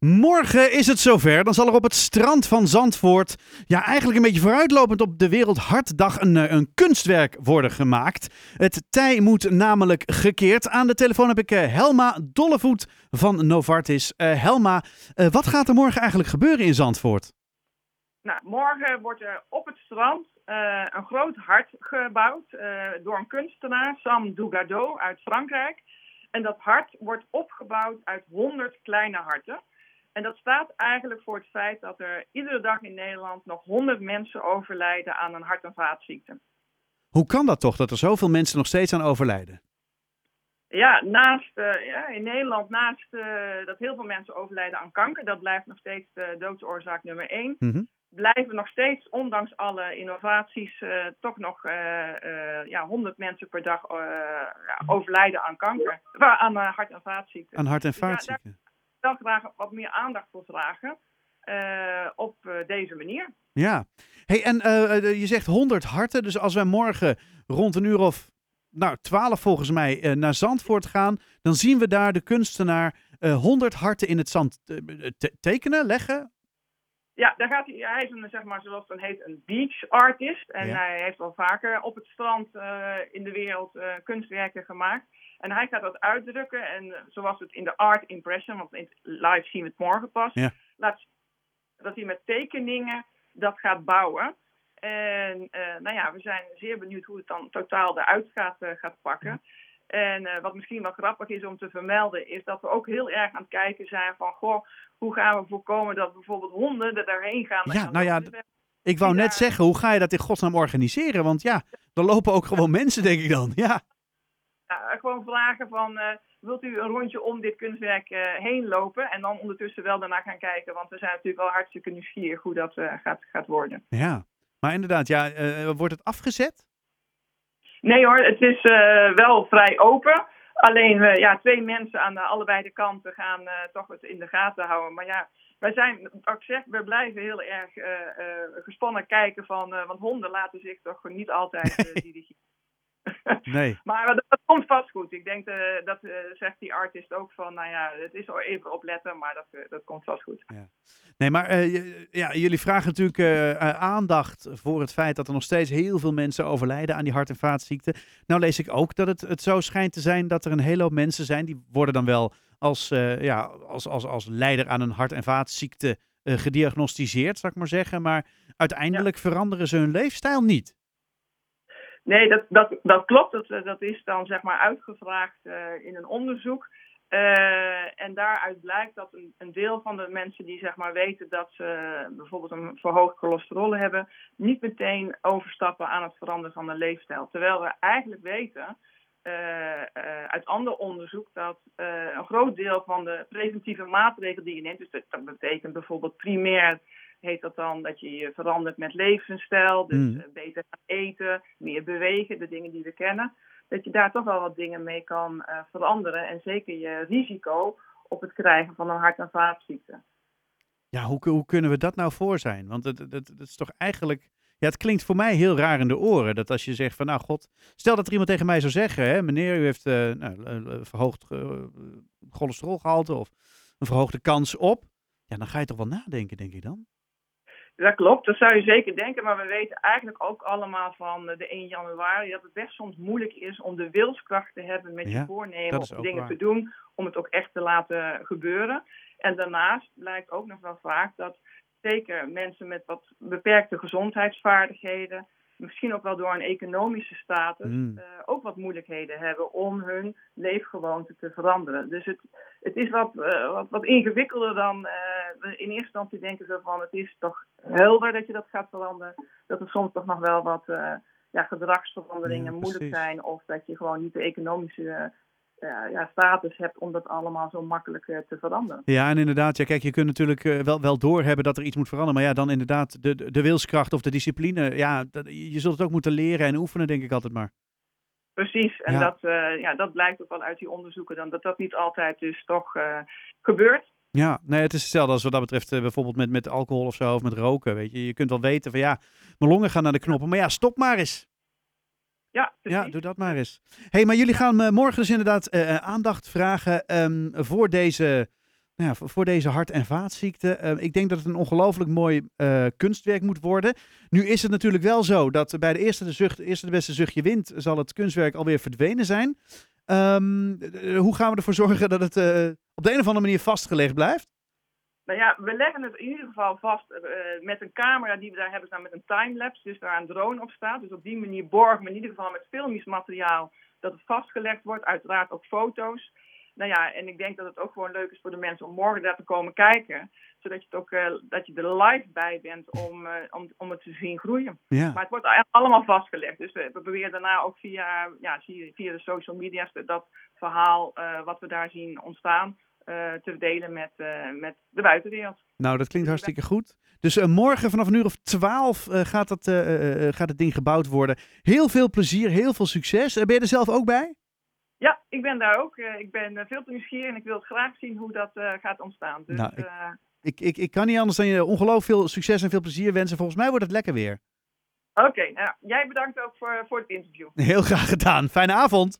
Morgen is het zover. Dan zal er op het strand van Zandvoort, ja, eigenlijk een beetje vooruitlopend op de Wereldhartdag, een, eh, een kunstwerk worden gemaakt. Het tij moet namelijk gekeerd. Aan de telefoon heb ik eh, Helma Dollevoet van Novartis. Eh, Helma, wat gaat er morgen eigenlijk gebeuren in Zandvoort? Nou, morgen wordt er op het strand een groot hart gebouwd door een kunstenaar, Sam Dougado uit Frankrijk. En dat hart wordt opgebouwd uit 100 kleine harten. En dat staat eigenlijk voor het feit dat er iedere dag in Nederland nog 100 mensen overlijden aan een hart- en vaatziekte. Hoe kan dat toch, dat er zoveel mensen nog steeds aan overlijden? Ja, naast, eh, ja, in Nederland, naast eh, dat heel veel mensen overlijden aan kanker, dat blijft nog steeds de doodsoorzaak nummer één. Mhm. blijven nog steeds, ondanks alle innovaties, eh, toch nog ja, 100 mensen per dag ja, overlijden aan kanker, aan hart- en vaatziekten. Aan hart- en Dus ja, vaatziekten. Graag wat meer aandacht voor vragen eh, op eh, deze manier. Ja. Hey, en eh, je zegt 100 harten. Dus als wij morgen rond een uur of nou, 12 volgens mij naar Zandvoort gaan, dan zien we daar de kunstenaar eh 100 harten in het zand te- tekenen, leggen. Ja, daar gaat hij, hij is een, zeg maar, zoals het dan heet, een beach artist. En Ja. hij heeft al vaker op het strand eh, in de wereld eh, kunstwerken gemaakt. En hij gaat dat uitdrukken. En eh, zoals het in de art impression, want in live zien we het morgen pas, Ja. laat dat hij met tekeningen dat gaat bouwen. En nou ja, we zijn zeer benieuwd hoe het dan totaal eruit gaat, gaat pakken. En eh, wat misschien wel grappig is om te vermelden, is dat we ook heel erg aan het kijken zijn van, goh, hoe gaan we voorkomen dat bijvoorbeeld honden er daarheen gaan? Ja, nou ja. Ik wou net zeggen, hoe ga je dat in godsnaam organiseren? Want ja, er lopen ook gewoon mensen, denk ik dan. Ja, Ja, gewoon vragen van, eh, wilt u een rondje om dit kunstwerk eh, heen lopen? En dan ondertussen wel daarna gaan kijken, want we zijn natuurlijk wel hartstikke nieuwsgierig hoe dat gaat, gaat worden. ja. Maar inderdaad, ja, wordt het afgezet? Nee hoor, het is eh, wel vrij open. Alleen eh, ja, twee mensen aan allebei de kanten gaan eh, toch het in de gaten houden. Maar ja, wij zijn, wat ik zeg, we blijven heel erg gespannen kijken van, want honden laten zich toch niet altijd dirigeren. Nee. Maar dat, dat komt vast goed. Ik denk, eh, dat eh, zegt die artist ook van, nou ja, het is al even opletten, maar dat, eh, dat komt vast goed. Nee, maar ja, jullie vragen natuurlijk aandacht voor het feit dat er nog steeds heel veel mensen overlijden aan die hart- en vaatziekten. Nou lees ik ook dat het, het zo schijnt te zijn dat er een hele hoop mensen zijn die worden dan wel als, ja, als, als, als leider aan een hart- en vaatziekte gediagnosticeerd, zou ik maar zeggen. Maar uiteindelijk veranderen ze hun leefstijl niet. Nee, dat, dat, dat klopt. Dat, dat is dan zeg maar uitgevraagd eh, in een onderzoek. Eh, en daaruit blijkt dat een, een deel van de mensen die zeg maar weten dat ze bijvoorbeeld een verhoogd cholesterol hebben, niet meteen overstappen aan het veranderen van de leefstijl. Terwijl we eigenlijk weten eh, uit ander onderzoek dat een groot deel van de preventieve maatregelen die je neemt, dus dat, dat betekent bijvoorbeeld primair heet dat dan dat je je verandert met levensstijl, dus Mm. eh, beter gaan eten, meer bewegen, de dingen die we kennen, dat je daar toch wel wat dingen mee kan eh, veranderen en zeker je risico op het krijgen van een hart- en vaatziekte. Ja, hoe, hoe kunnen we dat nou voor zijn? Want het, het, het is toch eigenlijk. Ja, het klinkt voor mij heel raar in de oren. Dat als je zegt van, nou god, stel dat er iemand tegen mij zou zeggen, hè, meneer, u heeft eh, nou, verhoogd eh, cholesterolgehalte of een verhoogde kans op. Ja, dan ga je toch wel nadenken, denk ik dan. Dat klopt, dat zou je zeker denken, maar we weten eigenlijk ook allemaal van eh, de 1 januari dat het best soms moeilijk is om de wilskracht te hebben met Ja, je voornemen om dingen waar. te doen, om het ook echt te laten gebeuren. En daarnaast blijkt ook nog wel vaak dat zeker mensen met wat beperkte gezondheidsvaardigheden, misschien ook wel door een economische status, Mm. eh, ook wat moeilijkheden hebben om hun leefgewoonte te veranderen. Dus het, het is wat, eh, wat, wat ingewikkelder dan we in eerste instantie denken we van het is toch helder dat je dat gaat veranderen. Dat er soms toch nog wel wat eh, ja, gedragsveranderingen Ja, moeilijk zijn of dat je gewoon niet de economische eh, eh, ja, status hebt om dat allemaal zo makkelijk te veranderen. Ja, en inderdaad, ja, kijk, je kunt natuurlijk wel, wel doorhebben dat er iets moet veranderen. Maar ja, dan inderdaad de, de, de wilskracht of de discipline. Ja, dat, je zult het ook moeten leren en oefenen, denk ik altijd maar. Precies, en Ja. dat, ja, dat blijkt ook wel uit die onderzoeken dan dat dat niet altijd dus toch gebeurt. Ja, nee, het is hetzelfde als wat dat betreft eh, bijvoorbeeld met, met alcohol of zo, of met roken, weet je. Je kunt wel weten van ja, mijn longen gaan naar de knoppen, maar ja, stop maar eens. Ja, precies. Ja, doe dat maar eens. hey, maar jullie gaan eh, morgen dus inderdaad eh, aandacht vragen ehm, voor deze Nou ja, voor, deze hart- en vaatziekte. eh, ik denk dat het een ongelooflijk mooi kunstwerk moet worden. Nu is het natuurlijk wel zo dat bij de eerste de, zucht, eerste de beste zuchtje wint, zal het kunstwerk alweer verdwenen zijn. Ehm, eh, hoe gaan we ervoor zorgen dat het op de een of andere manier vastgelegd blijft? Nou ja, we leggen het in ieder geval vast eh, met een camera die we daar hebben staan met een timelapse. Dus daar een drone op staat. Dus op die manier borgen we in ieder geval met filmisch materiaal dat het vastgelegd wordt. Uiteraard ook foto's. Nou ja, en ik denk dat het ook gewoon leuk is voor de mensen om morgen daar te komen kijken. Zodat je, het ook, eh, dat je er live bij bent om, eh, om, om het te zien groeien. Ja. Maar het wordt allemaal vastgelegd. Dus we, we proberen daarna ook via, ja, via de social media dat verhaal eh, wat we daar zien ontstaan te delen met, met de buitenwereld. Nou, dat klinkt hartstikke goed. Dus morgen vanaf een uur of twaalf gaat, dat, gaat het ding gebouwd worden. Heel veel plezier, heel veel succes. Ben je er zelf ook bij? Ja, ik ben daar ook. Eh, ik ben eh, veel te nieuwsgierig en ik wil graag zien hoe dat eh, gaat ontstaan. Dus, Nou, ik- Ik, ik, ik kan niet anders dan je ongelooflijk veel succes en veel plezier wensen. Volgens mij wordt het lekker weer. Oké, nou, jij bedankt ook voor, voor het interview. Heel graag gedaan. Fijne avond.